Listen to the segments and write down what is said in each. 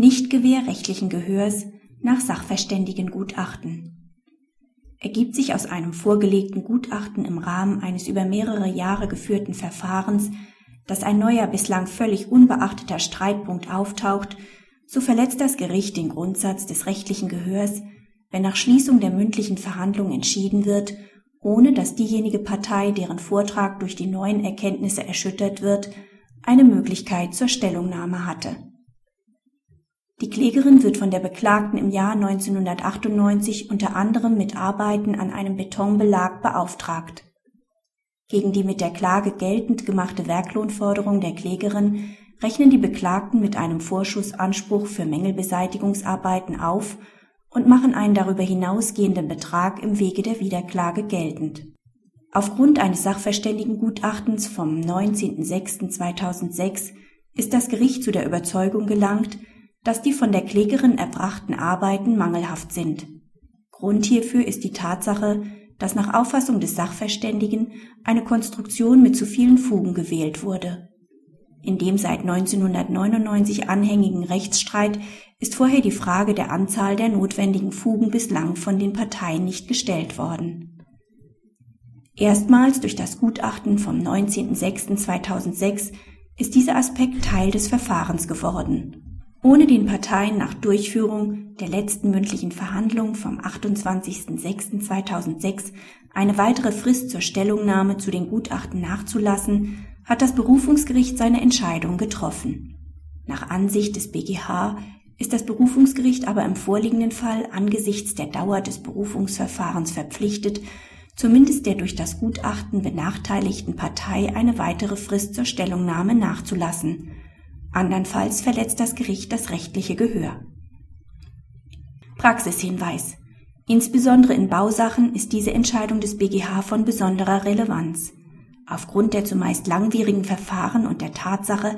nicht gewährrechtlichen Gehörs nach Sachverständigengutachten. Ergibt sich aus einem vorgelegten Gutachten im Rahmen eines über mehrere Jahre geführten Verfahrens, dass ein neuer bislang völlig unbeachteter Streitpunkt auftaucht, so verletzt das Gericht den Grundsatz des rechtlichen Gehörs, wenn nach Schließung der mündlichen Verhandlung entschieden wird, ohne dass diejenige Partei, deren Vortrag durch die neuen Erkenntnisse erschüttert wird, eine Möglichkeit zur Stellungnahme hatte. Die Klägerin wird von der Beklagten im Jahr 1998 unter anderem mit Arbeiten an einem Betonbelag beauftragt. Gegen die mit der Klage geltend gemachte Werklohnforderung der Klägerin rechnen die Beklagten mit einem Vorschussanspruch für Mängelbeseitigungsarbeiten auf und machen einen darüber hinausgehenden Betrag im Wege der Wiederklage geltend. Aufgrund eines Sachverständigengutachtens vom 19.06.2006 ist das Gericht zu der Überzeugung gelangt, dass die von der Klägerin erbrachten Arbeiten mangelhaft sind. Grund hierfür ist die Tatsache, dass nach Auffassung des Sachverständigen eine Konstruktion mit zu vielen Fugen gewählt wurde. In dem seit 1999 anhängigen Rechtsstreit ist vorher die Frage der Anzahl der notwendigen Fugen bislang von den Parteien nicht gestellt worden. Erstmals durch das Gutachten vom 19.06.2006 ist dieser Aspekt Teil des Verfahrens geworden ohne den Parteien nach Durchführung der letzten mündlichen Verhandlung vom 28.06.2006 eine weitere Frist zur Stellungnahme zu den Gutachten nachzulassen, hat das Berufungsgericht seine Entscheidung getroffen. Nach Ansicht des BGH ist das Berufungsgericht aber im vorliegenden Fall angesichts der Dauer des Berufungsverfahrens verpflichtet, zumindest der durch das Gutachten benachteiligten Partei eine weitere Frist zur Stellungnahme nachzulassen, Andernfalls verletzt das Gericht das rechtliche Gehör. Praxishinweis. Insbesondere in Bausachen ist diese Entscheidung des BGH von besonderer Relevanz. Aufgrund der zumeist langwierigen Verfahren und der Tatsache,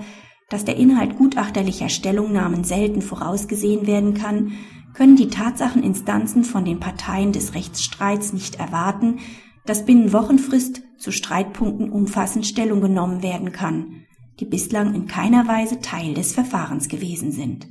dass der Inhalt gutachterlicher Stellungnahmen selten vorausgesehen werden kann, können die Tatsacheninstanzen von den Parteien des Rechtsstreits nicht erwarten, dass binnen Wochenfrist zu Streitpunkten umfassend Stellung genommen werden kann die bislang in keiner Weise Teil des Verfahrens gewesen sind